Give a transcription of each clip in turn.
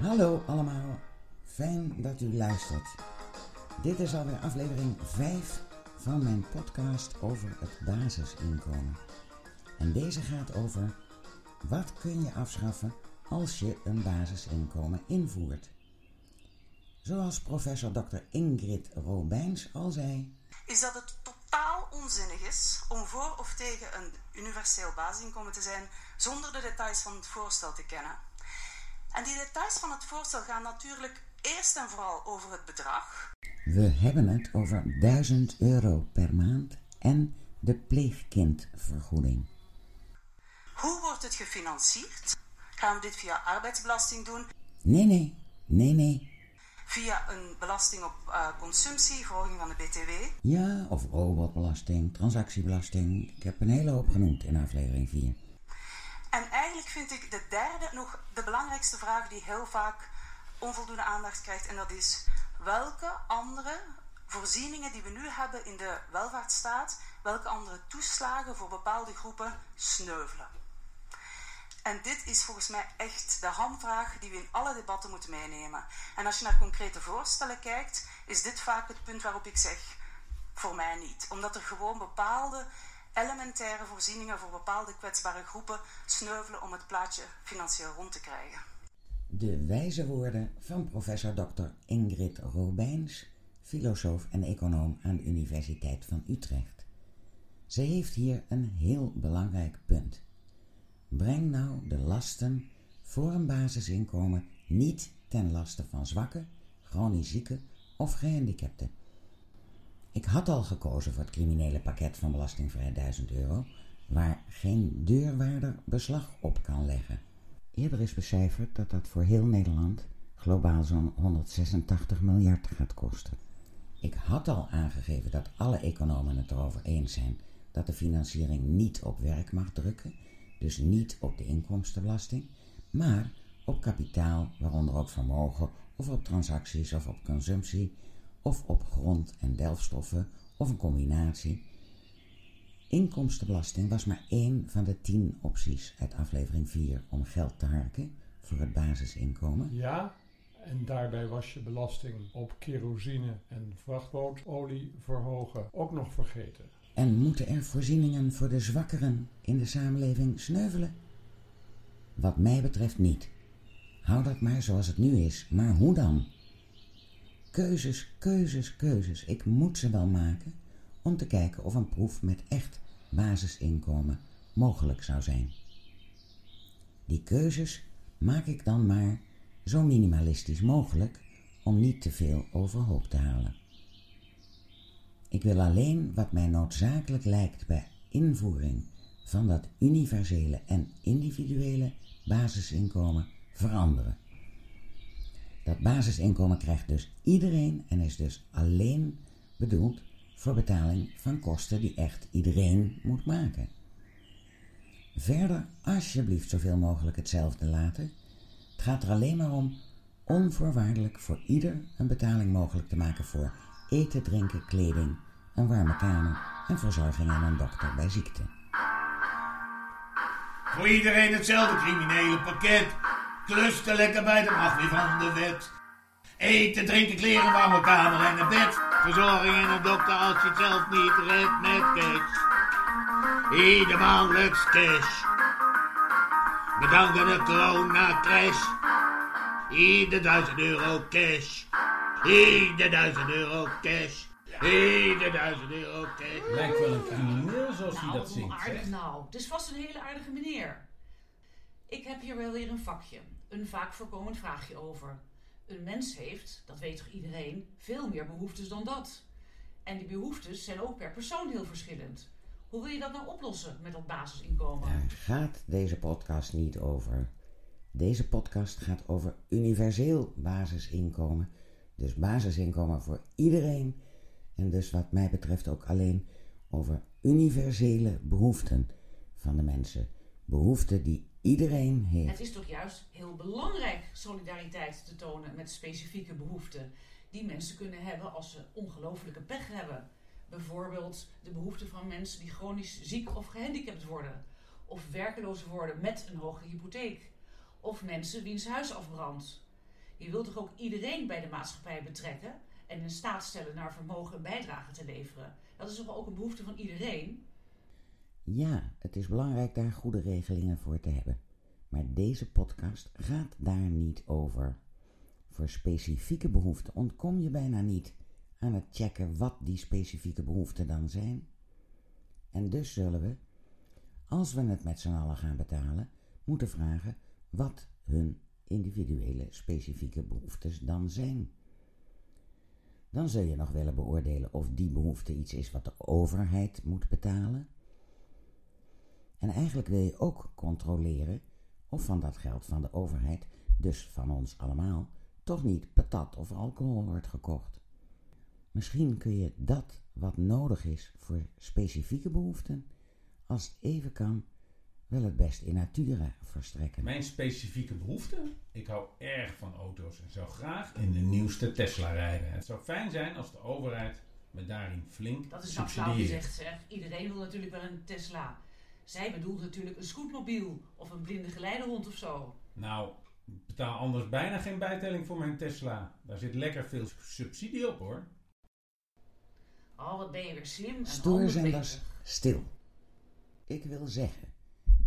Hallo allemaal, fijn dat u luistert. Dit is alweer aflevering 5 van mijn podcast over het basisinkomen. En deze gaat over wat kun je afschaffen als je een basisinkomen invoert. Zoals professor Dr. Ingrid Robijns al zei. Is dat het totaal onzinnig is om voor of tegen een universeel basisinkomen te zijn zonder de details van het voorstel te kennen. En die details van het voorstel gaan natuurlijk eerst en vooral over het bedrag. We hebben het over 1000 euro per maand en de pleegkindvergoeding. Hoe wordt het gefinancierd? Gaan we dit via arbeidsbelasting doen? Nee, nee, nee, nee. Via een belasting op uh, consumptie, verhoging van de BTW? Ja, of robotbelasting, transactiebelasting. Ik heb een hele hoop genoemd in aflevering 4. En eigenlijk vind ik de derde nog de belangrijkste vraag die heel vaak onvoldoende aandacht krijgt. En dat is welke andere voorzieningen die we nu hebben in de welvaartsstaat, welke andere toeslagen voor bepaalde groepen sneuvelen. En dit is volgens mij echt de hamvraag die we in alle debatten moeten meenemen. En als je naar concrete voorstellen kijkt, is dit vaak het punt waarop ik zeg: voor mij niet. Omdat er gewoon bepaalde elementaire voorzieningen voor bepaalde kwetsbare groepen sneuvelen om het plaatje financieel rond te krijgen. De wijze woorden van professor Dr. Ingrid Robijns, filosoof en econoom aan de Universiteit van Utrecht. Ze heeft hier een heel belangrijk punt. Breng nou de lasten voor een basisinkomen niet ten laste van zwakken, chronisch zieken of gehandicapten. Ik had al gekozen voor het criminele pakket van belastingvrij 1000 euro, waar geen deurwaarder beslag op kan leggen. Eerder is becijferd dat dat voor heel Nederland globaal zo'n 186 miljard gaat kosten. Ik had al aangegeven dat alle economen het erover eens zijn dat de financiering niet op werk mag drukken, dus niet op de inkomstenbelasting, maar op kapitaal, waaronder ook vermogen, of op transacties of op consumptie, of op grond- en delfstoffen, of een combinatie. Inkomstenbelasting was maar één van de tien opties uit aflevering 4 om geld te harken voor het basisinkomen. Ja, en daarbij was je belasting op kerosine en vrachtbootolie verhogen ook nog vergeten. En moeten er voorzieningen voor de zwakkeren in de samenleving sneuvelen? Wat mij betreft niet. Hou dat maar zoals het nu is. Maar hoe dan? Keuzes, keuzes, keuzes. Ik moet ze wel maken om te kijken of een proef met echt basisinkomen mogelijk zou zijn. Die keuzes maak ik dan maar zo minimalistisch mogelijk om niet te veel overhoop te halen. Ik wil alleen wat mij noodzakelijk lijkt bij invoering van dat universele en individuele basisinkomen veranderen. Dat basisinkomen krijgt dus iedereen en is dus alleen bedoeld voor betaling van kosten die echt iedereen moet maken. Verder alsjeblieft zoveel mogelijk hetzelfde laten. Het gaat er alleen maar om onvoorwaardelijk voor ieder een betaling mogelijk te maken voor eten, drinken, kleding, een warme kamer en verzorging aan een dokter bij ziekte. Voor iedereen hetzelfde criminele pakket. Klusten lekker bij de macht weer van de wet. Eten, drinken, kleren, warme kamer en een bed. Verzorging en een dokter als je het zelf niet redt met cash. Ieder maandelijks cash. Bedanken de corona crash. Ieder duizend euro cash. Ieder duizend euro cash. Ieder duizend euro cash. Lijkt wel een crimineel zoals hij Nou, dat zingt. aardig hè? nou. Het is vast een hele aardige meneer. Ik heb hier wel weer een vakje. Een vaak voorkomend vraagje over. Een mens heeft, dat weet toch iedereen, veel meer behoeftes dan dat. En die behoeftes zijn ook per persoon heel verschillend. Hoe wil je dat nou oplossen met dat basisinkomen? Daar gaat deze podcast niet over. Deze podcast gaat over universeel basisinkomen. Dus basisinkomen voor iedereen. En dus wat mij betreft ook alleen over universele behoeften van de mensen. Behoeften die iedereen Het heeft. is toch juist heel belangrijk solidariteit te tonen met specifieke behoeften die mensen kunnen hebben als ze ongelofelijke pech hebben. Bijvoorbeeld de behoefte van mensen die chronisch ziek of gehandicapt worden, of werkeloos worden met een hoge hypotheek, of mensen wiens huis afbrandt. Je wilt toch ook iedereen bij de maatschappij betrekken en in staat stellen naar vermogen een bijdrage te leveren? Dat is toch ook een behoefte van iedereen? Ja, het is belangrijk daar goede regelingen voor te hebben. Maar deze podcast gaat daar niet over. Voor specifieke behoeften ontkom je bijna niet aan het checken wat die specifieke behoeften dan zijn. En dus zullen we, als we het met z'n allen gaan betalen, moeten vragen wat hun individuele specifieke behoeftes dan zijn. Dan zul je nog willen beoordelen of die behoefte iets is wat de overheid moet betalen. En eigenlijk wil je ook controleren of van dat geld van de overheid, dus van ons allemaal, toch niet patat of alcohol wordt gekocht. Misschien kun je dat wat nodig is voor specifieke behoeften, als het even kan, wel het best in natura verstrekken. Mijn specifieke behoefte? Ik hou erg van auto's en zou graag in de nieuwste Tesla rijden. Het zou fijn zijn als de overheid me daarin flink Dat is nou flauw gezegd, zeg. Iedereen wil natuurlijk wel een Tesla. Zij bedoelt natuurlijk een scootmobiel of een blinde geleidehond of zo. Nou, ik betaal anders bijna geen bijtelling voor mijn Tesla. Daar zit lekker veel subsidie op hoor. Oh, wat ben je weer slim en Stoorzenders, stil. Ik wil zeggen,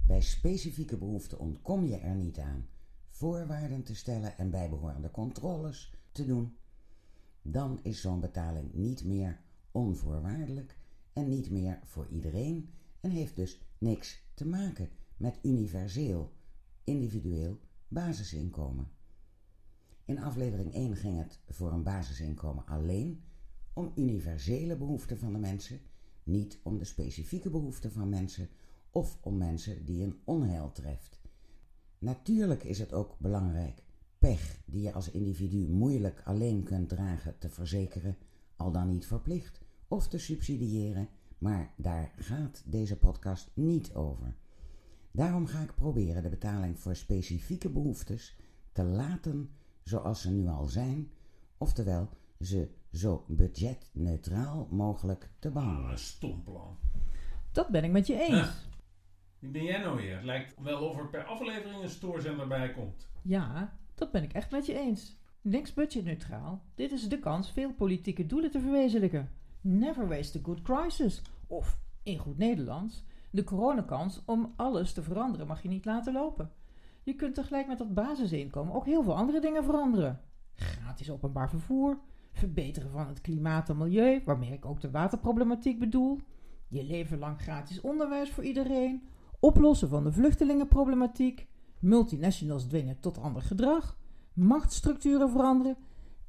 bij specifieke behoeften ontkom je er niet aan voorwaarden te stellen en bijbehorende controles te doen. Dan is zo'n betaling niet meer onvoorwaardelijk en niet meer voor iedereen en heeft dus niks te maken met universeel, individueel basisinkomen. In aflevering 1 ging het voor een basisinkomen alleen om universele behoeften van de mensen, niet om de specifieke behoeften van mensen of om mensen die een onheil treft. Natuurlijk is het ook belangrijk pech die je als individu moeilijk alleen kunt dragen te verzekeren, al dan niet verplicht of te subsidiëren, maar daar gaat deze podcast niet over. Daarom ga ik proberen de betaling voor specifieke behoeftes te laten zoals ze nu al zijn, oftewel ze zo budgetneutraal mogelijk te Ah, behandelen. een stom plan. Dat ben ik met je eens. Huh. Wie ben jij nou weer? Het lijkt wel of er per aflevering een stoorzender bij komt. Ja, dat ben ik echt met je eens. Niks budgetneutraal. Dit is de kans veel politieke doelen te verwezenlijken. Never waste a good crisis. Of, in goed Nederlands, de coronakans om alles te veranderen mag je niet laten lopen. Je kunt tegelijk met dat basisinkomen ook heel veel andere dingen veranderen. Gratis openbaar vervoer, verbeteren van het klimaat en milieu, waarmee ik ook de waterproblematiek bedoel, je leven lang gratis onderwijs voor iedereen, oplossen van de vluchtelingenproblematiek, multinationals dwingen tot ander gedrag, machtsstructuren veranderen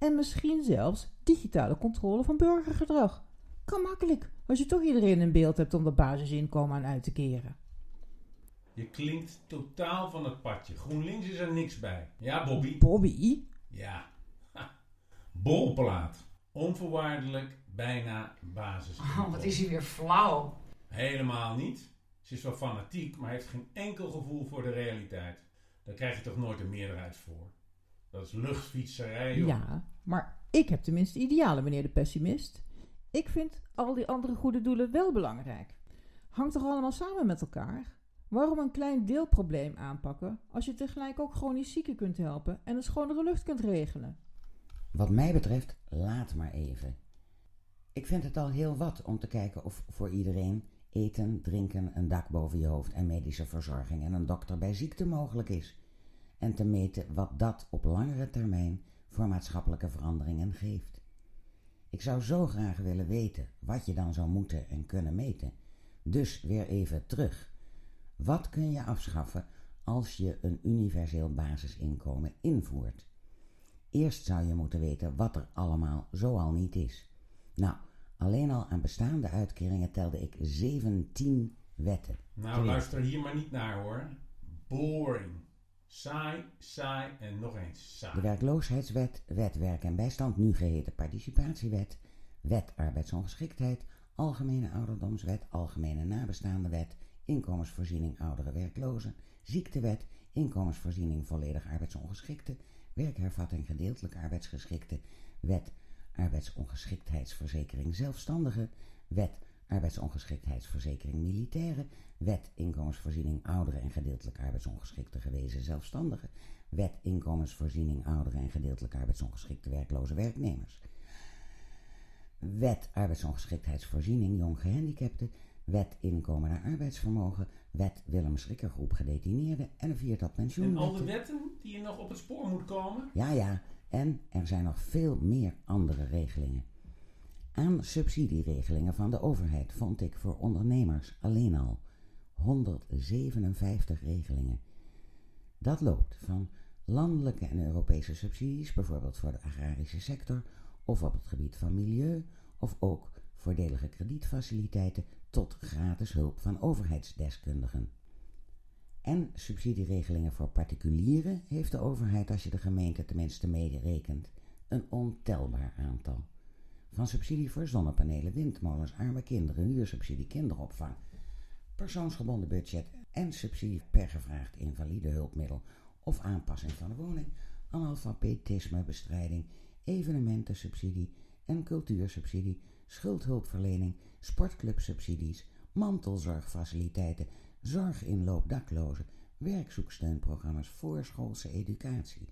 en misschien zelfs digitale controle van burgergedrag. Kan makkelijk, als je toch iedereen in beeld hebt om dat basisinkomen aan uit te keren. Je klinkt totaal van het padje. GroenLinks is er niks bij. Ja, Bobby? Bobby? Ja. Ha. Bolplaat. Onvoorwaardelijk bijna basis. Oh, wat is hij weer flauw. Helemaal niet. Ze is wel fanatiek, maar heeft geen enkel gevoel voor de realiteit. Daar krijg je toch nooit een meerderheid voor. Dat is luchtfietserij, joh. Ja, maar ik heb tenminste idealen, meneer de pessimist. Ik vind al die andere goede doelen wel belangrijk. Hangt toch allemaal samen met elkaar? Waarom een klein deelprobleem aanpakken als je tegelijk ook chronisch zieken kunt helpen en een schonere lucht kunt regelen? Wat mij betreft, laat maar even. Ik vind het al heel wat om te kijken of voor iedereen eten, drinken, een dak boven je hoofd en medische verzorging en een dokter bij ziekte mogelijk is. En te meten wat dat op langere termijn voor maatschappelijke veranderingen geeft. Ik zou zo graag willen weten wat je dan zou moeten en kunnen meten. Dus weer even terug. Wat kun je afschaffen als je een universeel basisinkomen invoert? Eerst zou je moeten weten wat er allemaal zoal niet is. Nou, alleen al aan bestaande uitkeringen telde ik 17 wetten. Nou, luister hier maar niet naar hoor. Boring. Saai, saai en nog eens saai. De werkloosheidswet, wet werk en bijstand, nu geheten participatiewet, wet arbeidsongeschiktheid, algemene ouderdomswet, algemene nabestaande wet, inkomensvoorziening oudere werklozen, ziektewet, inkomensvoorziening volledig arbeidsongeschikte, werkhervatting gedeeltelijk arbeidsgeschikte, wet arbeidsongeschiktheidsverzekering zelfstandige, wet arbeidsongeschiktheidsverzekering militairen, wet inkomensvoorziening ouderen en gedeeltelijk arbeidsongeschikte gewezen zelfstandigen, wet inkomensvoorziening ouderen en gedeeltelijk arbeidsongeschikte werkloze werknemers, wet arbeidsongeschiktheidsvoorziening jong gehandicapten, wet inkomen naar arbeidsvermogen, wet Willem Schrikkergroep gedetineerden. En een viertal En al de wetten die je nog op het spoor moet komen. Ja, ja, en er zijn nog veel meer andere regelingen. Aan subsidieregelingen van de overheid vond ik voor ondernemers alleen al 157 regelingen. Dat loopt van landelijke en Europese subsidies, bijvoorbeeld voor de agrarische sector, of op het gebied van milieu, of ook voordelige kredietfaciliteiten, tot gratis hulp van overheidsdeskundigen. En subsidieregelingen voor particulieren heeft de overheid, als je de gemeente tenminste meerekent, een ontelbaar aantal. Van subsidie voor zonnepanelen, windmolens, arme kinderen, huursubsidie, kinderopvang, persoonsgebonden budget en subsidie per gevraagd invalide hulpmiddel of aanpassing van de woning, analfabetismebestrijding, evenementensubsidie en cultuursubsidie, schuldhulpverlening, sportclubsubsidies, mantelzorgfaciliteiten, zorginloop daklozen, werkzoeksteunprogramma's, voorschoolse educatie,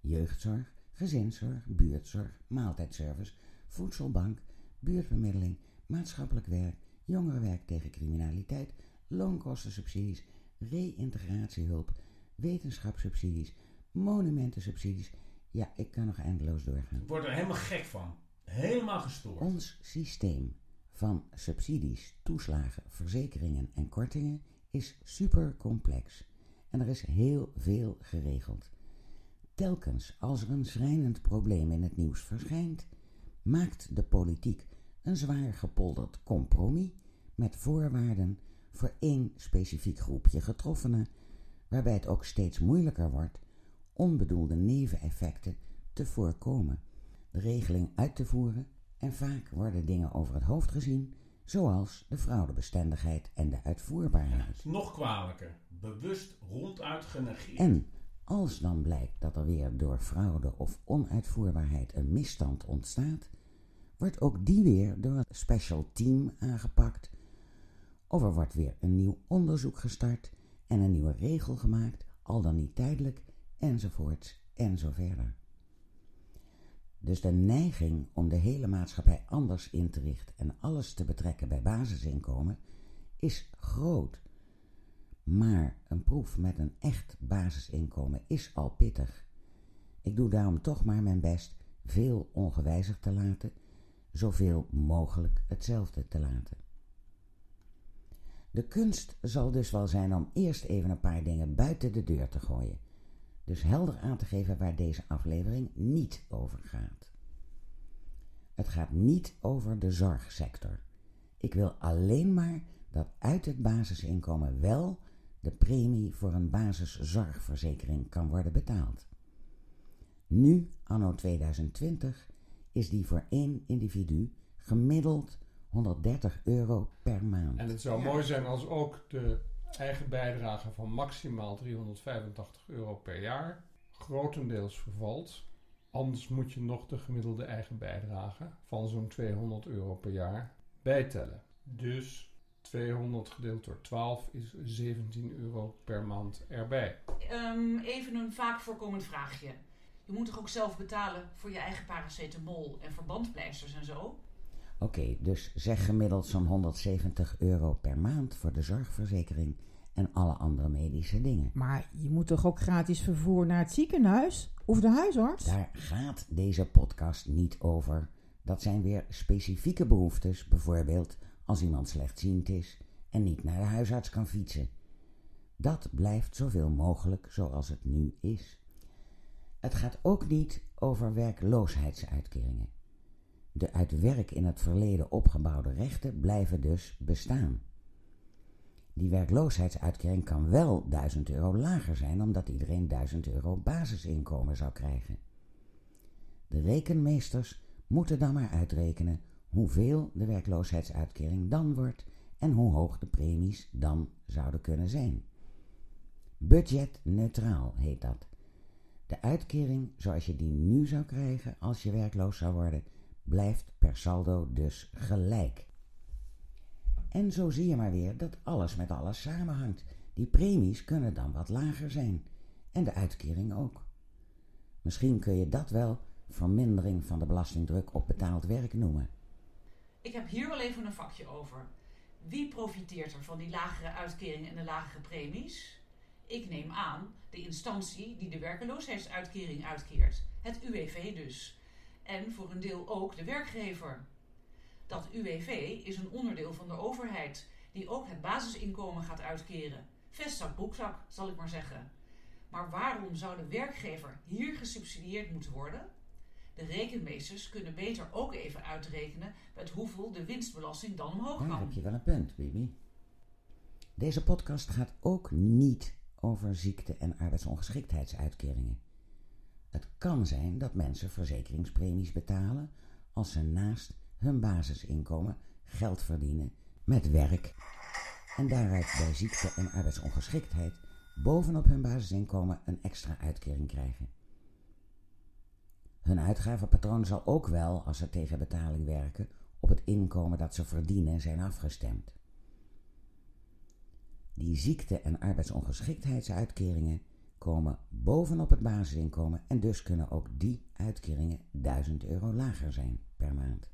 jeugdzorg, gezinszorg, buurtzorg, maaltijdservice, voedselbank, buurtbemiddeling, maatschappelijk werk, jongerenwerk tegen criminaliteit, loonkostensubsidies, reïntegratiehulp, wetenschapssubsidies, monumentensubsidies. Ja, ik kan nog eindeloos doorgaan. Ik word er helemaal gek van. Helemaal gestoord. Ons systeem van subsidies, toeslagen, verzekeringen en kortingen is super complex en er is heel veel geregeld. Telkens als er een schrijnend probleem in het nieuws verschijnt, maakt de politiek een zwaar gepolderd compromis met voorwaarden voor één specifiek groepje getroffenen, waarbij het ook steeds moeilijker wordt onbedoelde neveneffecten te voorkomen, de regeling uit te voeren en vaak worden dingen over het hoofd gezien, zoals de fraudebestendigheid en de uitvoerbaarheid. Nog kwalijker. Bewust ronduit genegeerd. En als dan blijkt dat er weer door fraude of onuitvoerbaarheid een misstand ontstaat, wordt ook die weer door een special team aangepakt. Of er wordt weer een nieuw onderzoek gestart en een nieuwe regel gemaakt, al dan niet tijdelijk, enzovoorts en. Dus de neiging om de hele maatschappij anders in te richten en alles te betrekken bij basisinkomen is groot. Maar een proef met een echt basisinkomen is al pittig. Ik doe daarom toch maar mijn best veel ongewijzigd te laten, zoveel mogelijk hetzelfde te laten. De kunst zal dus wel zijn om eerst even een paar dingen buiten de deur te gooien. Dus helder aan te geven waar deze aflevering niet over gaat. Het gaat niet over de zorgsector. Ik wil alleen maar dat uit het basisinkomen wel de premie voor een basiszorgverzekering kan worden betaald. Nu, anno 2020, is die voor één individu gemiddeld 130 euro per maand. En het zou mooi zijn als ook de eigen bijdrage van maximaal 385 euro per jaar grotendeels vervalt. Anders moet je nog de gemiddelde eigen bijdrage van zo'n 200 euro per jaar bijtellen. Dus 200 gedeeld door 12 is 17 euro per maand erbij. Ehm, even een vaak voorkomend vraagje. Je moet toch ook zelf betalen voor je eigen paracetamol en verbandpleisters en zo? Oké, dus zeg gemiddeld zo'n 170 euro per maand voor de zorgverzekering en alle andere medische dingen. Maar je moet toch ook gratis vervoer naar het ziekenhuis? Of de huisarts? Daar gaat deze podcast niet over. Dat zijn weer specifieke behoeftes, bijvoorbeeld als iemand slechtziend is en niet naar de huisarts kan fietsen. Dat blijft zoveel mogelijk zoals het nu is. Het gaat ook niet over werkloosheidsuitkeringen. De uit werk in het verleden opgebouwde rechten blijven dus bestaan. Die werkloosheidsuitkering kan wel 1000 euro lager zijn, omdat iedereen 1000 euro basisinkomen zou krijgen. De rekenmeesters moeten dan maar uitrekenen hoeveel de werkloosheidsuitkering dan wordt en hoe hoog de premies dan zouden kunnen zijn. Budgetneutraal heet dat. De uitkering zoals je die nu zou krijgen als je werkloos zou worden, blijft per saldo dus gelijk. En zo zie je maar weer dat alles met alles samenhangt. Die premies kunnen dan wat lager zijn. En de uitkering ook. Misschien kun je dat wel vermindering van de belastingdruk op betaald werk noemen. Ik heb hier wel even een vakje over. Wie profiteert er van die lagere uitkeringen en de lagere premies? Ik neem aan de instantie die de werkeloosheidsuitkering uitkeert. Het UWV dus. En voor een deel ook de werkgever. Dat UWV is een onderdeel van de overheid, die ook het basisinkomen gaat uitkeren. Vestzak, broekzak, zal ik maar zeggen. Maar waarom zou de werkgever hier gesubsidieerd moeten worden? De rekenmeesters kunnen beter ook even uitrekenen met hoeveel de winstbelasting dan omhoog Daar kan. heb je wel een punt, Bibi. Deze podcast gaat ook niet over ziekte- en arbeidsongeschiktheidsuitkeringen. Het kan zijn dat mensen verzekeringspremies betalen als ze naast hun basisinkomen geld verdienen met werk en daaruit bij ziekte en arbeidsongeschiktheid bovenop hun basisinkomen een extra uitkering krijgen. Hun uitgavenpatroon zal ook wel, als ze tegen betaling werken, op het inkomen dat ze verdienen zijn afgestemd. Die ziekte- en arbeidsongeschiktheidsuitkeringen komen bovenop het basisinkomen en dus kunnen ook die uitkeringen 1000 euro lager zijn per maand.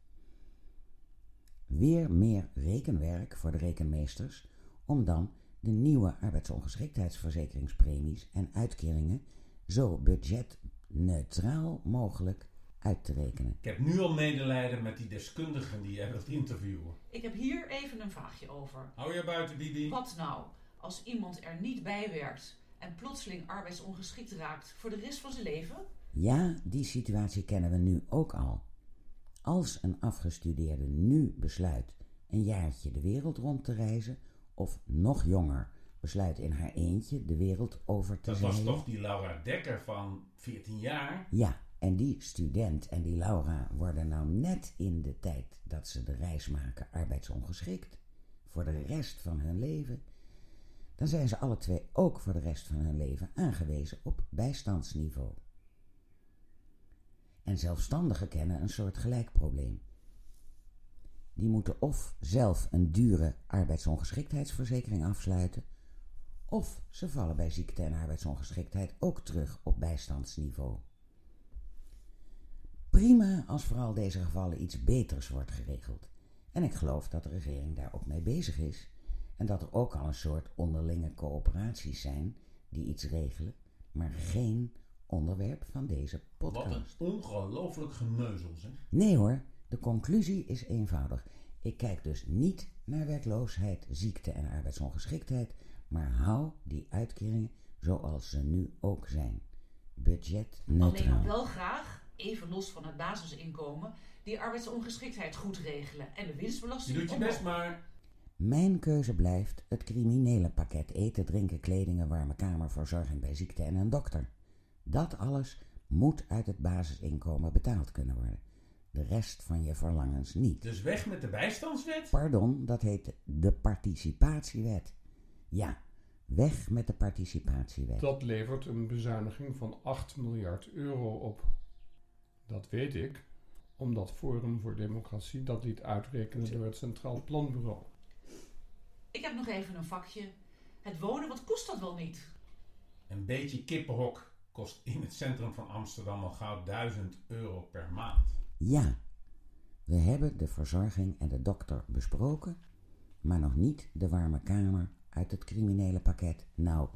Weer meer rekenwerk voor de rekenmeesters om dan de nieuwe arbeidsongeschiktheidsverzekeringspremies en uitkeringen zo budgetneutraal mogelijk uit te rekenen. Ik heb nu al medelijden met die deskundigen die jij wilt interviewen. Ik heb hier even een vraagje over. Hou je buiten, Bibi? Wat nou als iemand er niet bij werkt en plotseling arbeidsongeschikt raakt voor de rest van zijn leven? Ja, die situatie kennen we nu ook al. Als een afgestudeerde nu besluit een jaartje de wereld rond te reizen, of nog jonger besluit in haar eentje de wereld over te Dat was toch die Laura Dekker van 14 jaar? Ja, en die student en die Laura worden nou net in de tijd dat ze de reis maken arbeidsongeschikt. Voor de rest van hun leven. Dan zijn ze alle twee ook voor de rest van hun leven aangewezen op bijstandsniveau. En zelfstandigen kennen een soort gelijk probleem. Die moeten of zelf een dure arbeidsongeschiktheidsverzekering afsluiten, of ze vallen bij ziekte en arbeidsongeschiktheid ook terug op bijstandsniveau. Prima als voor al deze gevallen iets beters wordt geregeld. En ik geloof dat de regering daar ook mee bezig is. En dat er ook al een soort onderlinge coöperaties zijn die iets regelen, maar geen onderwerp van deze Wat een podcast. ongelooflijk geneuzel, zeg. Nee hoor, de conclusie is eenvoudig. Ik kijk dus niet naar werkloosheid, ziekte en arbeidsongeschiktheid, maar hou die uitkeringen zoals ze nu ook zijn. Alleen Budgetneutraal. nog wel graag, even los van het basisinkomen, die arbeidsongeschiktheid goed regelen en de Je winstbelasting doet je best, maar Mijn keuze blijft het criminele pakket eten, drinken, kleding, een warme kamer, verzorging bij ziekte en een dokter. Dat alles moet uit het basisinkomen betaald kunnen worden. De rest van je verlangens niet. dus weg met de bijstandswet? Pardon, dat heet de participatiewet. Ja, weg met de participatiewet. Dat levert een bezuiniging van 8 miljard euro op. Dat weet ik, omdat Forum voor Democratie dat liet uitrekenen door het Centraal Planbureau. Ik heb nog even een vakje. Het wonen, wat kost dat wel niet? Een beetje kippenhok kost in het centrum van Amsterdam al gauw 1000 euro per maand. Ja, we hebben de verzorging en de dokter besproken, maar nog niet de warme kamer uit het criminele pakket. Nou,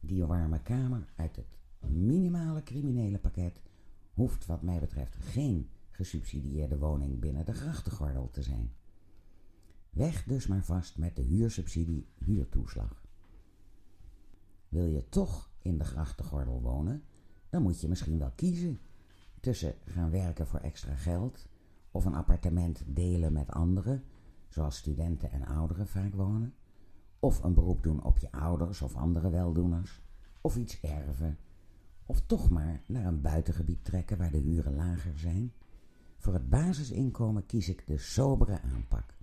die warme kamer uit het minimale criminele pakket hoeft wat mij betreft geen gesubsidieerde woning binnen de grachtengordel te zijn. Weg dus maar vast met de huursubsidie huurtoeslag. Wil je toch in de grachtengordel wonen, dan moet je misschien wel kiezen tussen gaan werken voor extra geld of een appartement delen met anderen, zoals studenten en ouderen vaak wonen, of een beroep doen op je ouders of andere weldoeners, of iets erven, of toch maar naar een buitengebied trekken waar de huren lager zijn. Voor het basisinkomen kies ik de sobere aanpak.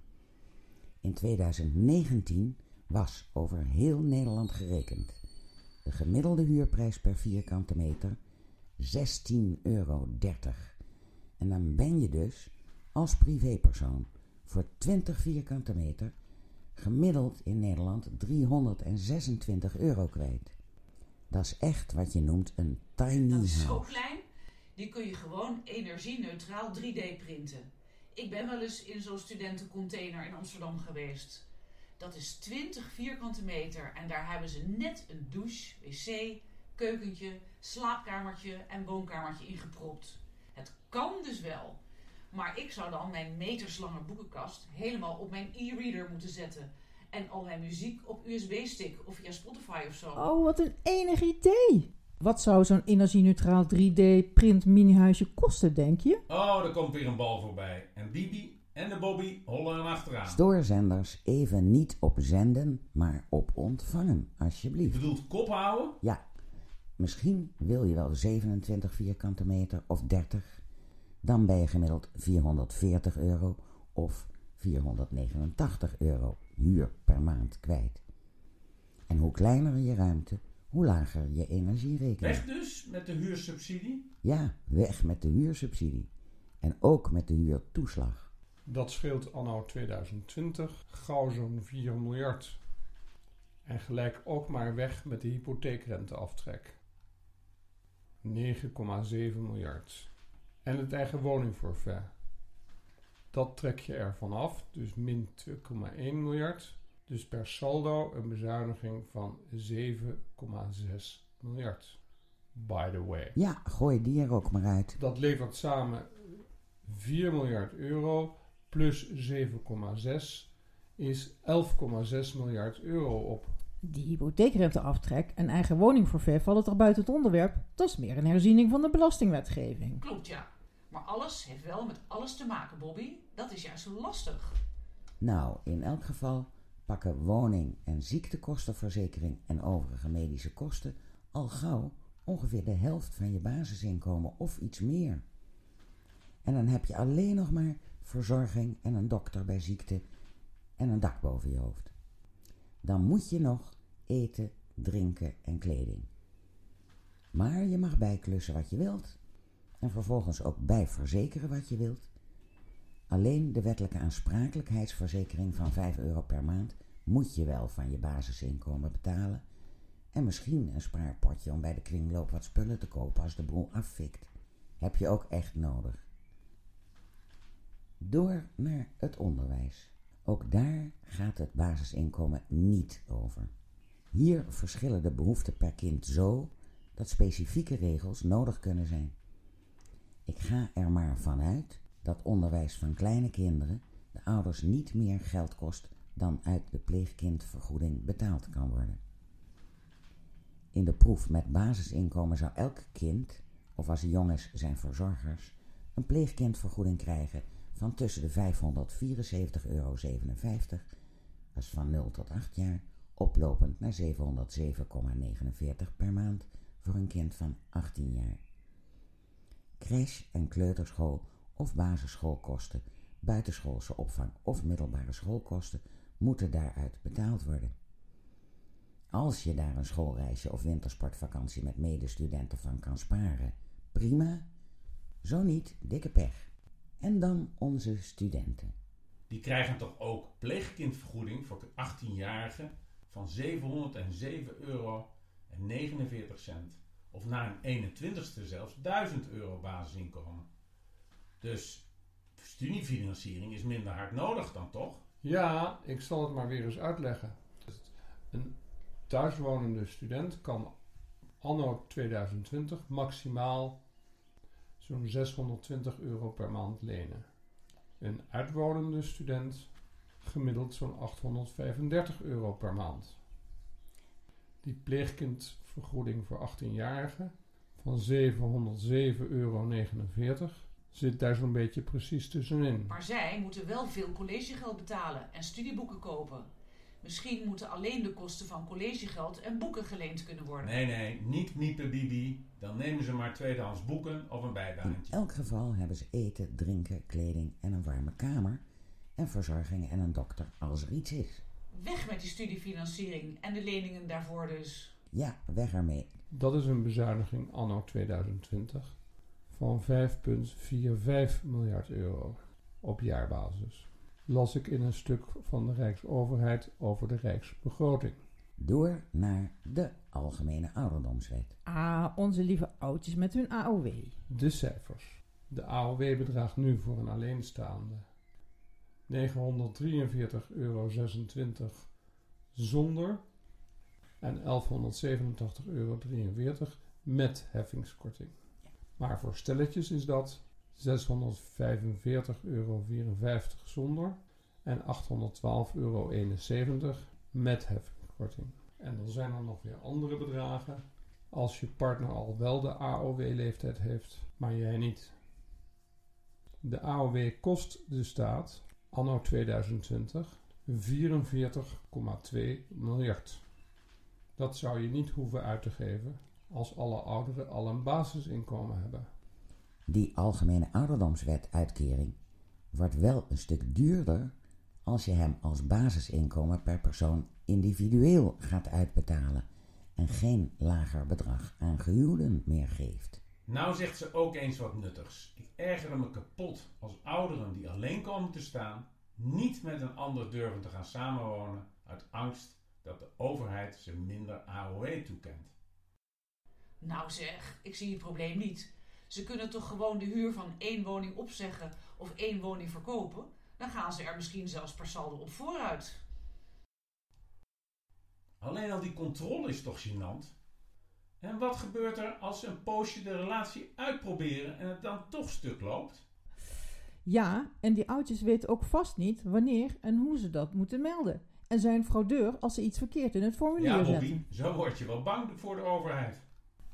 In 2019 was over heel Nederland gerekend de gemiddelde huurprijs per vierkante meter 16,30 euro. En dan ben je dus als privépersoon voor 20 vierkante meter gemiddeld in Nederland 326 euro kwijt. Dat is echt wat je noemt een tiny Dat is house. zo klein. Die kun je gewoon energie-neutraal 3D printen. Ik ben wel eens in zo'n studentencontainer in Amsterdam geweest. Dat is 20 vierkante meter en daar hebben ze net een douche, wc, keukentje, slaapkamertje en woonkamertje ingepropt. Het kan dus wel. Maar ik zou dan mijn meterslange boekenkast helemaal op mijn e-reader moeten zetten. En al mijn muziek op USB-stick of via Spotify of zo. Oh, wat een enig idee! Wat zou zo'n energie-neutraal 3D-print mini-huisje kosten, denk je? Oh, er komt weer een bal voorbij. En Bibi en de Bobby hollen er achteraan. Stoorzenders even niet op zenden, maar op ontvangen, Je alsjeblieft. bedoelt kop houden? Ja, misschien wil je wel 27 vierkante meter of 30. Dan ben je gemiddeld 440 euro of 489 euro huur per maand kwijt. En hoe kleiner je ruimte, hoe lager je energierekening. Weg dus met de huursubsidie? Ja, weg met de huursubsidie. En ook met de huurtoeslag. Dat scheelt anno 2020 gauw zo'n 4 miljard. En gelijk ook maar weg met de hypotheekrenteaftrek. 9,7 miljard. En het eigen woningforfait. Dat trek je ervan af, dus min 2,1 miljard. Dus per saldo een bezuiniging van 7,6 miljard. By the way. Ja, gooi die er ook maar uit. Dat levert samen 4 miljard euro plus 7,6 is 11,6 miljard euro op. Die hypotheekrenteaftrek en eigen woningforfait vallen toch buiten het onderwerp? Dat is meer een herziening van de belastingwetgeving. Klopt, ja. Maar alles heeft wel met alles te maken, Bobby. Dat is juist lastig. Nou, in elk geval pakken woning- en ziektekostenverzekering en overige medische kosten al gauw ongeveer de helft van je basisinkomen of iets meer. En dan heb je alleen nog maar verzorging en een dokter bij ziekte en een dak boven je hoofd. Dan moet je nog eten, drinken en kleding. Maar je mag bijklussen wat je wilt en vervolgens ook bijverzekeren wat je wilt. Alleen de wettelijke aansprakelijkheidsverzekering van 5 euro per maand moet je wel van je basisinkomen betalen. En misschien een spaarpotje om bij de kringloop wat spullen te kopen als de boel afvikt. Heb je ook echt nodig. Door naar het onderwijs. Ook daar gaat het basisinkomen niet over. Hier verschillen de behoeften per kind zo dat specifieke regels nodig kunnen zijn. Ik ga er maar vanuit dat onderwijs van kleine kinderen de ouders niet meer geld kost dan uit de pleegkindvergoeding betaald kan worden. In de proef met basisinkomen zou elk kind, of als hij jong is zijn verzorgers, een pleegkindvergoeding krijgen van tussen de 574,57 euro, dat is van 0 tot 8 jaar, oplopend naar 707,49 per maand voor een kind van 18 jaar. Crash en kleuterschool of basisschoolkosten, buitenschoolse opvang of middelbare schoolkosten moeten daaruit betaald worden. Als je daar een schoolreisje of wintersportvakantie met medestudenten van kan sparen, prima. Zo niet, dikke pech. En dan onze studenten. Die krijgen toch ook pleegkindvergoeding voor 18-jarigen van 707 euro en 49 cent. Of na een 21ste zelfs 1000 euro basisinkomen. Dus studiefinanciering is minder hard nodig dan toch? Ja, ik zal het maar weer eens uitleggen. Een thuiswonende student kan anno 2020 maximaal zo'n 620 euro per maand lenen. Een uitwonende student gemiddeld zo'n 835 euro per maand. Die pleegkindvergoeding voor 18-jarigen van 707,49 euro zit daar zo'n beetje precies tussenin. Maar zij moeten wel veel collegegeld betalen en studieboeken kopen. Misschien moeten alleen de kosten van collegegeld en boeken geleend kunnen worden. Nee, nee, niet miepen Bibi. Dan nemen ze maar tweedehands boeken of een In bijbaantje. elk geval hebben ze eten, drinken, kleding en een warme kamer en verzorging en een dokter als er iets is. Weg met die studiefinanciering en de leningen daarvoor dus. Ja, weg ermee. Dat is een bezuiniging anno 2020 van 5,45 miljard euro op jaarbasis. las ik in een stuk van de Rijksoverheid over de Rijksbegroting. Door naar de Algemene Ouderdomswet. Ah, onze lieve oudjes met hun AOW. De cijfers. De AOW bedraagt nu voor een alleenstaande 943,26 euro zonder en 1187,43 euro met heffingskorting. Maar voor stelletjes is dat 645,54 euro zonder en 812,71 euro met heffingskorting. En dan zijn er nog weer andere bedragen als je partner al wel de AOW-leeftijd heeft, maar jij niet. De AOW kost de staat anno 2020 44,2 miljard. Dat zou je niet hoeven uit te geven als alle ouderen al een basisinkomen hebben. Die Algemene Ouderdomswet uitkering wordt wel een stuk duurder als je hem als basisinkomen per persoon individueel gaat uitbetalen en geen lager bedrag aan gehuwden meer geeft. Nou zegt ze ook eens wat nuttigs. Ik erger me kapot als ouderen die alleen komen te staan niet met een ander durven te gaan samenwonen uit angst dat de overheid ze minder AOW toekent. Nou zeg, ik zie het probleem niet. Ze kunnen toch gewoon de huur van één woning opzeggen of één woning verkopen? Dan gaan ze er misschien zelfs per saldo op vooruit. Alleen al die controle is toch gênant? En wat gebeurt er als ze een poosje de relatie uitproberen en het dan toch stuk loopt? Ja, en die oudjes weten ook vast niet wanneer en hoe ze dat moeten melden. En zijn fraudeur als ze iets verkeerd in het formulier Ja, zetten. Zo word je wel bang voor de overheid.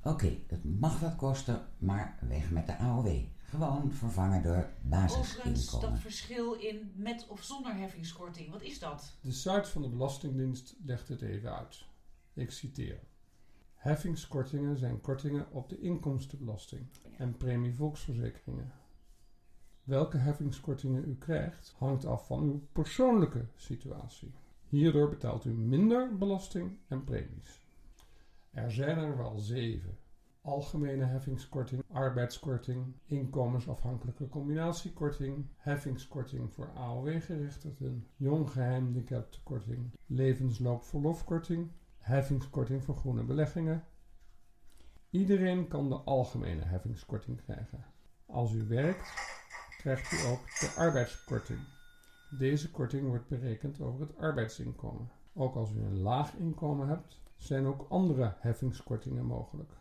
Oké, het mag wat kosten, maar weg met de AOW. Gewoon vervangen door Overigens, basisinkomen. dat verschil in met of zonder heffingskorting, wat is dat? De site van de Belastingdienst legt het even uit. Ik citeer. Heffingskortingen zijn kortingen op de inkomstenbelasting en premie volksverzekeringen. Welke heffingskortingen u krijgt hangt af van uw persoonlijke situatie. Hierdoor betaalt u minder belasting en premies. Er zijn er wel zeven. Algemene heffingskorting, arbeidskorting, inkomensafhankelijke combinatiekorting, heffingskorting voor AOW-gerechtigden, jong gehandicaptenkorting, levensloopverlofkorting, heffingskorting voor groene beleggingen. Iedereen kan de algemene heffingskorting krijgen. Als u werkt, krijgt u ook de arbeidskorting. Deze korting wordt berekend over het arbeidsinkomen. Ook als u een laag inkomen hebt, zijn ook andere heffingskortingen mogelijk.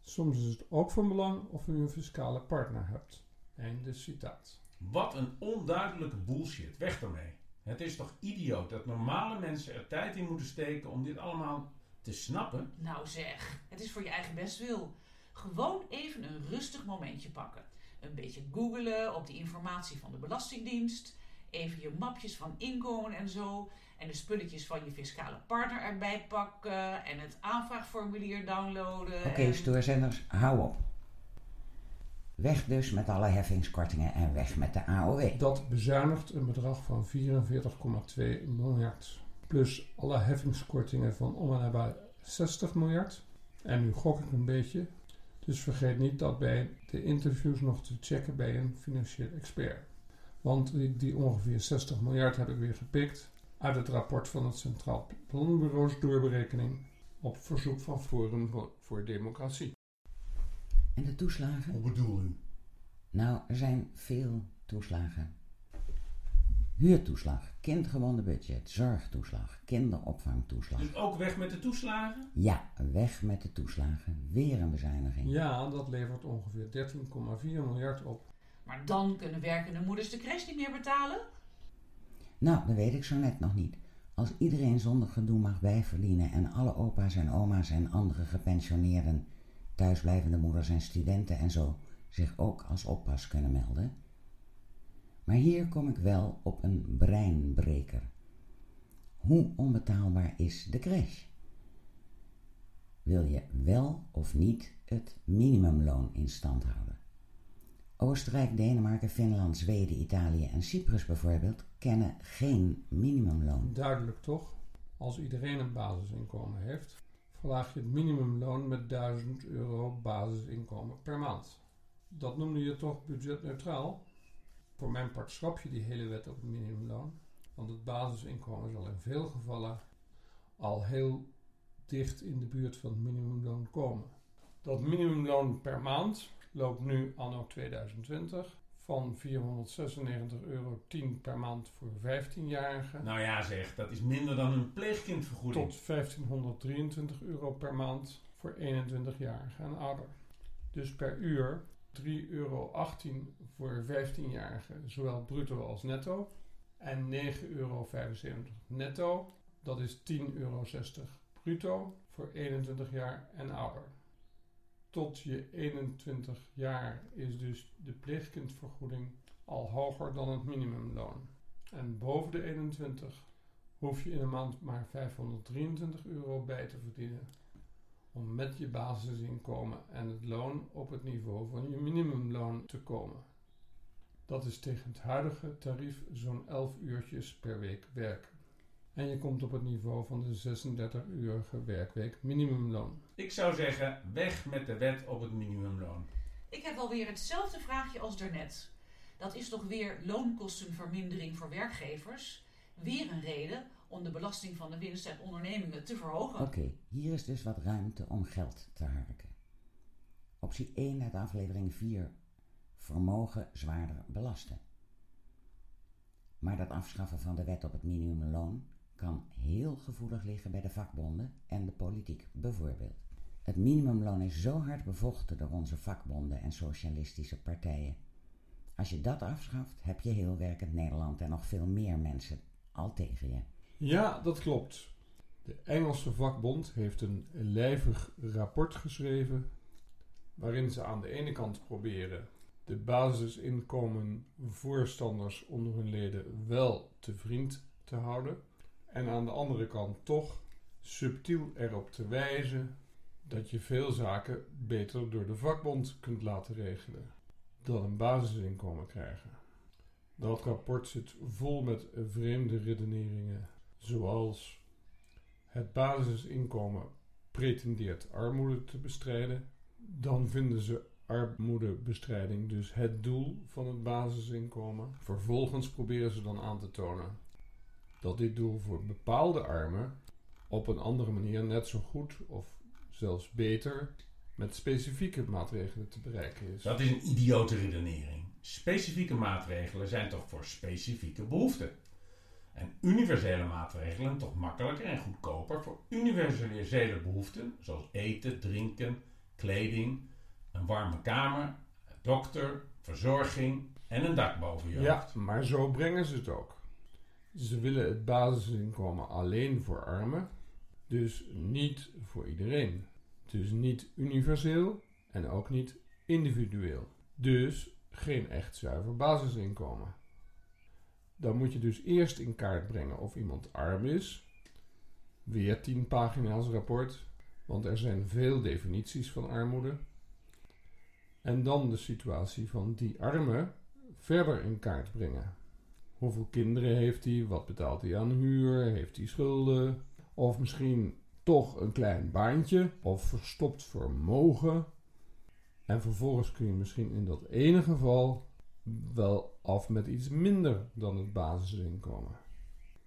Soms is het ook van belang of u een fiscale partner hebt. Einde citaat. Wat een onduidelijke bullshit. Weg ermee. Het is toch idioot dat normale mensen er tijd in moeten steken om dit allemaal te snappen? Nou zeg, het is voor je eigen bestwil. Gewoon even een rustig momentje pakken. Een beetje googelen op de informatie van de Belastingdienst. Even je mapjes van inkomen en zo. En de spulletjes van je fiscale partner erbij pakken. En het aanvraagformulier downloaden. Oké, en- stoorzenders, hou op. Weg dus met alle heffingskortingen en weg met de AOW. Dat bezuinigt een bedrag van 44,2 miljard. Plus alle heffingskortingen van om en nabij 60 miljard. En nu gok ik een beetje. Dus vergeet niet dat bij de interviews nog te checken bij een financieel expert. Want die, die ongeveer 60 miljard heb ik weer gepikt uit het rapport van het Centraal Planbureaus Doorberekening op verzoek van Forum voor, voor Democratie. En de toeslagen? Hoe bedoel u? Nou, er zijn veel toeslagen. Huurtoeslag, kindgebonden budget, zorgtoeslag, kinderopvangtoeslag. Dus ook weg met de toeslagen? Ja, weg met de toeslagen. Weer een bezuiniging. Ja, dat levert ongeveer 13,4 miljard op. Maar dan kunnen werkende moeders de crash niet meer betalen? Nou, dat weet ik zo net nog niet. Als iedereen zonder gedoe mag bijverdienen en alle opa's en oma's en andere gepensioneerden, thuisblijvende moeders en studenten en zo zich ook als oppas kunnen melden. Maar hier kom ik wel op een breinbreker. Hoe onbetaalbaar is de crash? Wil je wel of niet het minimumloon in stand houden? Oostenrijk, Denemarken, Finland, Zweden, Italië en Cyprus bijvoorbeeld kennen geen minimumloon. Duidelijk toch? Als iedereen een basisinkomen heeft, verlaag je het minimumloon met 1000 euro basisinkomen per maand. Dat noemde je toch budgetneutraal? Voor mijn part schrap je die hele wet op het minimumloon. Want het basisinkomen zal in veel gevallen al heel dicht in de buurt van het minimumloon komen. Dat minimumloon per maand loopt nu anno 2020 van 496,10 euro per maand voor 15-jarigen Nou ja zeg, dat is minder dan een pleegkindvergoeding. tot 1523 euro per maand voor 21-jarigen en ouder. Dus per uur 3,18 euro voor 15-jarigen, zowel bruto als netto. En 9,75 euro netto, dat is 10,60 euro bruto voor 21 jaar en ouder. Tot je 21 jaar is dus de pleegkindvergoeding al hoger dan het minimumloon. En boven de 21 hoef je in een maand maar 523 euro bij te verdienen om met je basisinkomen en het loon op het niveau van je minimumloon te komen. Dat is tegen het huidige tarief zo'n 11 uurtjes per week werken. En je komt op het niveau van de 36-urige werkweek minimumloon. Ik zou zeggen, weg met de wet op het minimumloon. Ik heb alweer hetzelfde vraagje als daarnet. Dat is toch weer loonkostenvermindering voor werkgevers? Weer een reden om de belasting van de winst uit ondernemingen te verhogen. Oké, hier is dus wat ruimte om geld te harken. Optie 1 uit aflevering 4. Vermogen zwaarder belasten. Maar dat afschaffen van de wet op het minimumloon kan heel gevoelig liggen bij de vakbonden en de politiek bijvoorbeeld. Het minimumloon is zo hard bevochten door onze vakbonden en socialistische partijen. Als je dat afschaft, heb je heel werkend Nederland en nog veel meer mensen al tegen je. Ja, dat klopt. De Engelse vakbond heeft een lijvig rapport geschreven waarin ze aan de ene kant proberen de basisinkomen voorstanders onder hun leden wel te vriend te houden en aan de andere kant toch subtiel erop te wijzen dat je veel zaken beter door de vakbond kunt laten regelen dan een basisinkomen krijgen. Dat rapport zit vol met vreemde redeneringen, zoals het basisinkomen pretendeert armoede te bestrijden, dan vinden ze armoedebestrijding dus het doel van het basisinkomen. Vervolgens proberen ze dan aan te tonen dat dit doel voor bepaalde armen op een andere manier net zo goed of zelfs beter met specifieke maatregelen te bereiken is. Dat is een idiote redenering. Specifieke maatregelen zijn toch voor specifieke behoeften. En universele maatregelen toch makkelijker en goedkoper voor universele behoeften, zoals eten, drinken, kleding, een warme kamer, een dokter, verzorging en een dak boven je Ja, hoofd. maar zo brengen ze het ook. Ze willen het basisinkomen alleen voor armen, dus niet voor iedereen. Dus niet universeel en ook niet individueel. Dus geen echt zuiver basisinkomen. Dan moet je dus eerst in kaart brengen of iemand arm is. Weer 10 pagina's rapport, want er zijn veel definities van armoede. En dan de situatie van die arme verder in kaart brengen. Hoeveel kinderen heeft hij? Wat betaalt hij aan huur? Heeft hij schulden? Of misschien toch een klein baantje? Of verstopt vermogen? En vervolgens kun je misschien in dat ene geval wel af met iets minder dan het basisinkomen.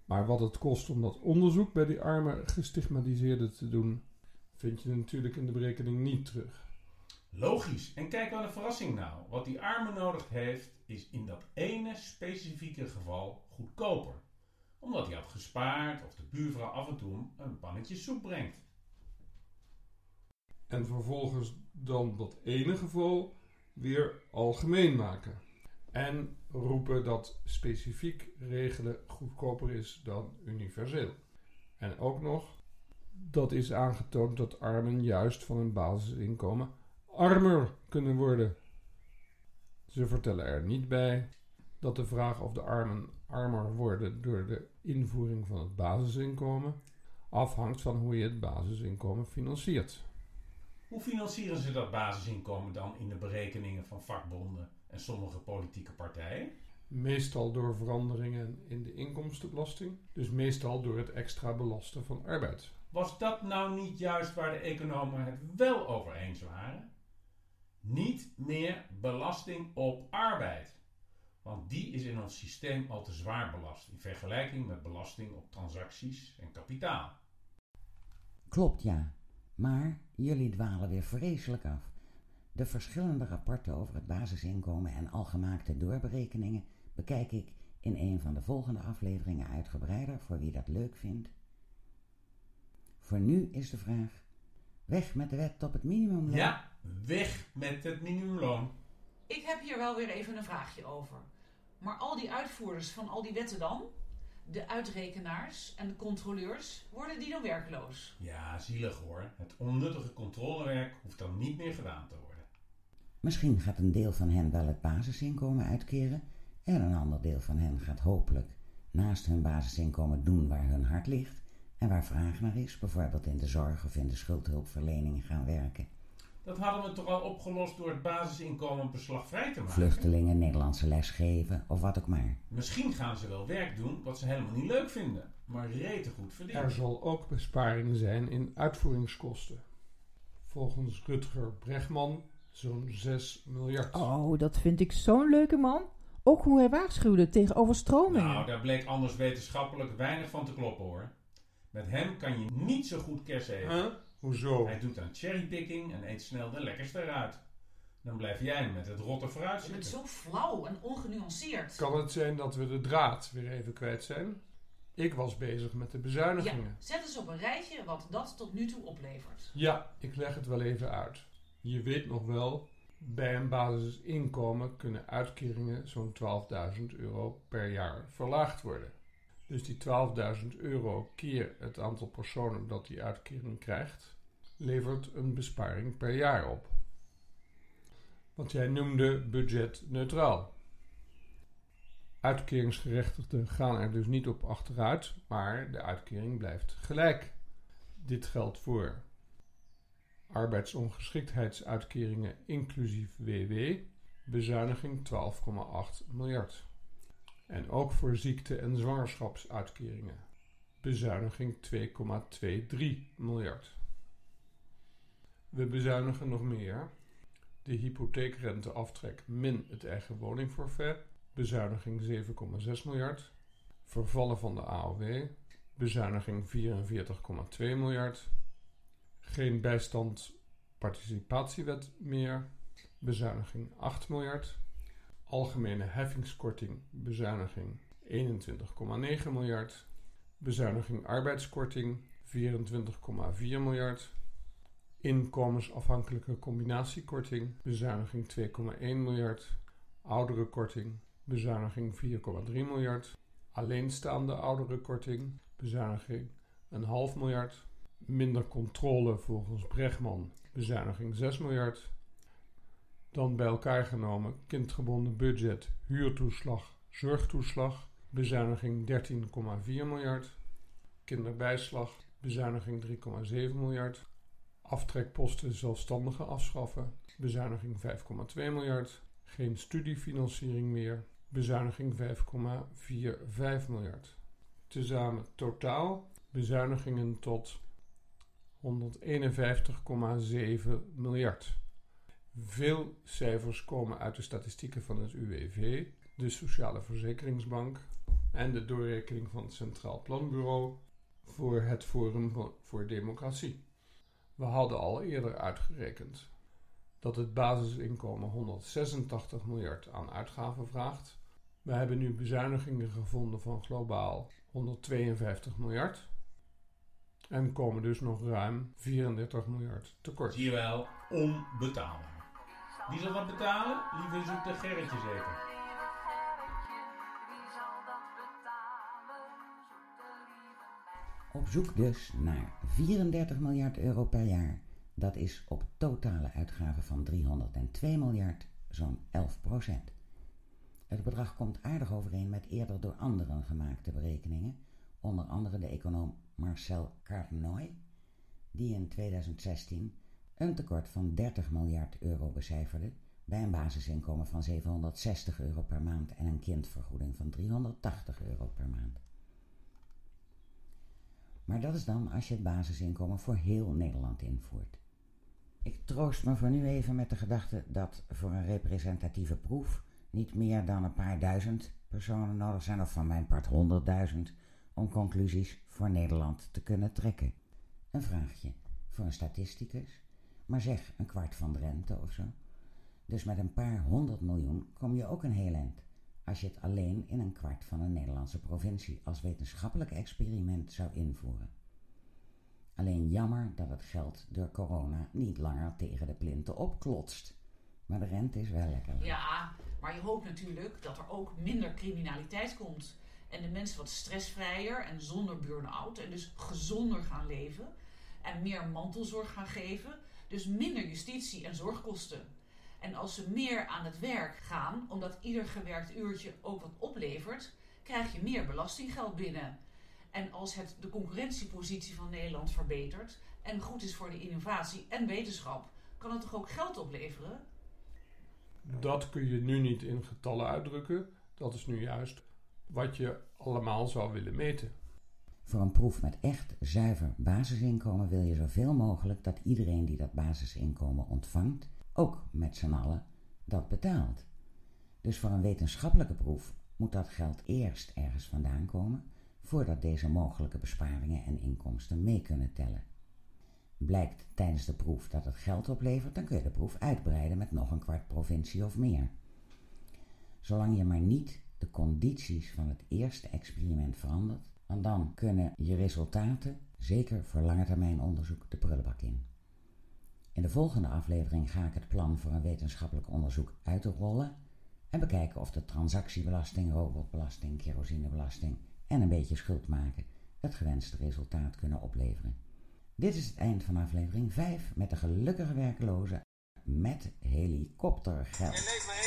Maar wat het kost om dat onderzoek bij die arme gestigmatiseerden te doen, vind je natuurlijk in de berekening niet terug. Logisch. En kijk wat een verrassing nou. Wat die arme nodig heeft, is in dat ene specifieke geval goedkoper. Omdat hij had gespaard of de buurvrouw af en toe een pannetje soep brengt. En vervolgens dan dat ene geval weer algemeen maken. En roepen dat specifiek regelen goedkoper is dan universeel. En ook nog, dat is aangetoond dat armen juist van een basisinkomen armer kunnen worden. Ze vertellen er niet bij dat de vraag of de armen armer worden door de invoering van het basisinkomen afhangt van hoe je het basisinkomen financiert. Hoe financieren ze dat basisinkomen dan in de berekeningen van vakbonden en sommige politieke partijen? Meestal door veranderingen in de inkomstenbelasting, dus meestal door het extra belasten van arbeid. Was dat nou niet juist waar de economen het wel over eens waren? Niet meer belasting op arbeid. Want die is in ons systeem al te zwaar belast in vergelijking met belasting op transacties en kapitaal. Klopt ja, maar jullie dwalen weer vreselijk af. De verschillende rapporten over het basisinkomen en algemaakte doorberekeningen bekijk ik in een van de volgende afleveringen uitgebreider voor wie dat leuk vindt. Voor nu is de vraag: weg met de wet op het minimumloon. Ja, weg met het minimumloon. Ik heb hier wel weer even een vraagje over. Maar al die uitvoerders van al die wetten dan? De uitrekenaars en de controleurs, worden die dan werkloos? Ja, zielig hoor. Het onnuttige controlewerk hoeft dan niet meer gedaan te worden. Misschien gaat een deel van hen wel het basisinkomen uitkeren en een ander deel van hen gaat hopelijk naast hun basisinkomen doen waar hun hart ligt en waar vraag naar is, bijvoorbeeld in de zorg of in de schuldhulpverlening gaan werken. Dat hadden we toch al opgelost door het basisinkomen beslagvrij te maken? Vluchtelingen Nederlandse les geven of wat ook maar. Misschien gaan ze wel werk doen wat ze helemaal niet leuk vinden, maar rete goed Er verdienen. zal ook besparing zijn in uitvoeringskosten. Volgens Rutger Bregman zo'n 6 miljard. Oh, dat vind ik zo'n leuke man. Ook hoe hij waarschuwde tegen overstromingen. Nou, daar bleek anders wetenschappelijk weinig van te kloppen hoor. Met hem kan je niet zo goed kerst eten. Huh? Hoezo? Hij doet aan cherrypicking en eet snel de lekkerste eruit. Dan blijf jij met het rotte fruit Je bent zitten. zo flauw en ongenuanceerd. Kan het zijn dat we de draad weer even kwijt zijn? Ik was bezig met de Ja, bezuinigingen. zet eens op een rijtje wat dat tot nu toe oplevert. Ja, ik leg het wel even uit. Je weet nog wel, bij een basisinkomen kunnen uitkeringen zo'n 12.000 euro per jaar verlaagd worden. Dus die 12.000 euro keer het aantal personen dat die uitkering krijgt, levert een besparing per jaar op. Wat jij noemde budgetneutraal. Uitkeringsgerechtigden gaan er dus niet op achteruit, maar de uitkering blijft gelijk. Dit geldt voor arbeidsongeschiktheidsuitkeringen inclusief WW, bezuiniging 12,8 miljard. En ook voor ziekte- en zwangerschapsuitkeringen, bezuiniging 2,23 miljard. We bezuinigen nog meer. De hypotheekrenteaftrek min het eigen woningforfait, bezuiniging 7,6 miljard. Vervallen van de AOW, bezuiniging 44,2 miljard. Geen bijstand participatiewet meer, bezuiniging 8 miljard. Algemene heffingskorting, bezuiniging 21,9 miljard. Bezuiniging arbeidskorting 24,4 miljard. Inkomensafhankelijke combinatiekorting, bezuiniging 2,1 miljard. Ouderenkorting, bezuiniging 4,3 miljard. Alleenstaande ouderenkorting, bezuiniging een half miljard. Minder controle volgens Bregman, bezuiniging 6 miljard. Dan bij elkaar genomen kindgebonden budget, huurtoeslag, zorgtoeslag, bezuiniging 13,4 miljard. Kinderbijslag, bezuiniging 3,7 miljard. Aftrekposten zelfstandigen afschaffen, bezuiniging 5,2 miljard. Geen studiefinanciering meer, bezuiniging 5,45 miljard. Tezamen totaal bezuinigingen tot 151,7 miljard. Veel cijfers komen uit de statistieken van het UWV, de Sociale Verzekeringsbank en de doorrekening van het Centraal Planbureau voor het Forum voor- Democratie. We hadden al eerder uitgerekend dat het basisinkomen 186 miljard aan uitgaven vraagt. We hebben nu bezuinigingen gevonden van globaal 152 miljard. En komen dus nog ruim 34 miljard tekort. Zie je onbetaalbaar. Wie zal dat betalen? Lieve zoete Gerritje zeker. Op zoek dus naar 34 miljard euro per jaar. Dat is op totale uitgaven van 302 miljard zo'n 11 procent. Het bedrag komt aardig overeen met eerder door anderen gemaakte berekeningen, onder andere de econoom Marcel Carnoy, die in 2016 een tekort van 30 miljard euro becijferde bij een basisinkomen van 760 euro per maand en een kindvergoeding van 380 euro per maand. Maar dat is dan als je het basisinkomen voor heel Nederland invoert. Ik troost me voor nu even met de gedachte dat voor een representatieve proef niet meer dan een paar duizend personen nodig zijn, of van mijn part honderdduizend, om conclusies voor Nederland te kunnen trekken. Een vraagje voor een statisticus, maar zeg een kwart van de rente of zo. Dus met een paar honderd miljoen kom je ook een heel eind. Als je het alleen in een kwart van een Nederlandse provincie als wetenschappelijk experiment zou invoeren. Alleen jammer dat het geld door corona niet langer tegen de plinten opklotst. Maar de rente is wel lekker. Ja, maar je hoopt natuurlijk dat er ook minder criminaliteit komt. En de mensen wat stressvrijer en zonder burn-out en dus gezonder gaan leven. En meer mantelzorg gaan geven. Dus minder justitie en zorgkosten. En als ze meer aan het werk gaan, omdat ieder gewerkt uurtje ook wat oplevert, krijg je meer belastinggeld binnen. En als het de concurrentiepositie van Nederland verbetert en goed is voor de innovatie en wetenschap, kan het toch ook geld opleveren? Dat kun je nu niet in getallen uitdrukken. Dat is nu juist wat je allemaal zou willen meten. Voor een proef met echt zuiver basisinkomen wil je zoveel mogelijk dat iedereen die dat basisinkomen ontvangt, ook met z'n allen, dat betaalt. Dus voor een wetenschappelijke proef moet dat geld eerst ergens vandaan komen, voordat deze mogelijke besparingen en inkomsten mee kunnen tellen. Blijkt tijdens de proef dat het geld oplevert, dan kun je de proef uitbreiden met nog een kwart provincie of meer. Zolang je maar niet de condities van het eerste experiment verandert, want dan kunnen je resultaten, zeker voor langetermijn onderzoek, de prullenbak in. In de volgende aflevering ga ik het plan voor een wetenschappelijk onderzoek uitrollen en bekijken of de transactiebelasting, robotbelasting, kerosinebelasting en een beetje schuld maken het gewenste resultaat kunnen opleveren. Dit is het eind van aflevering 5 met de gelukkige werklozen met helikoptergeld.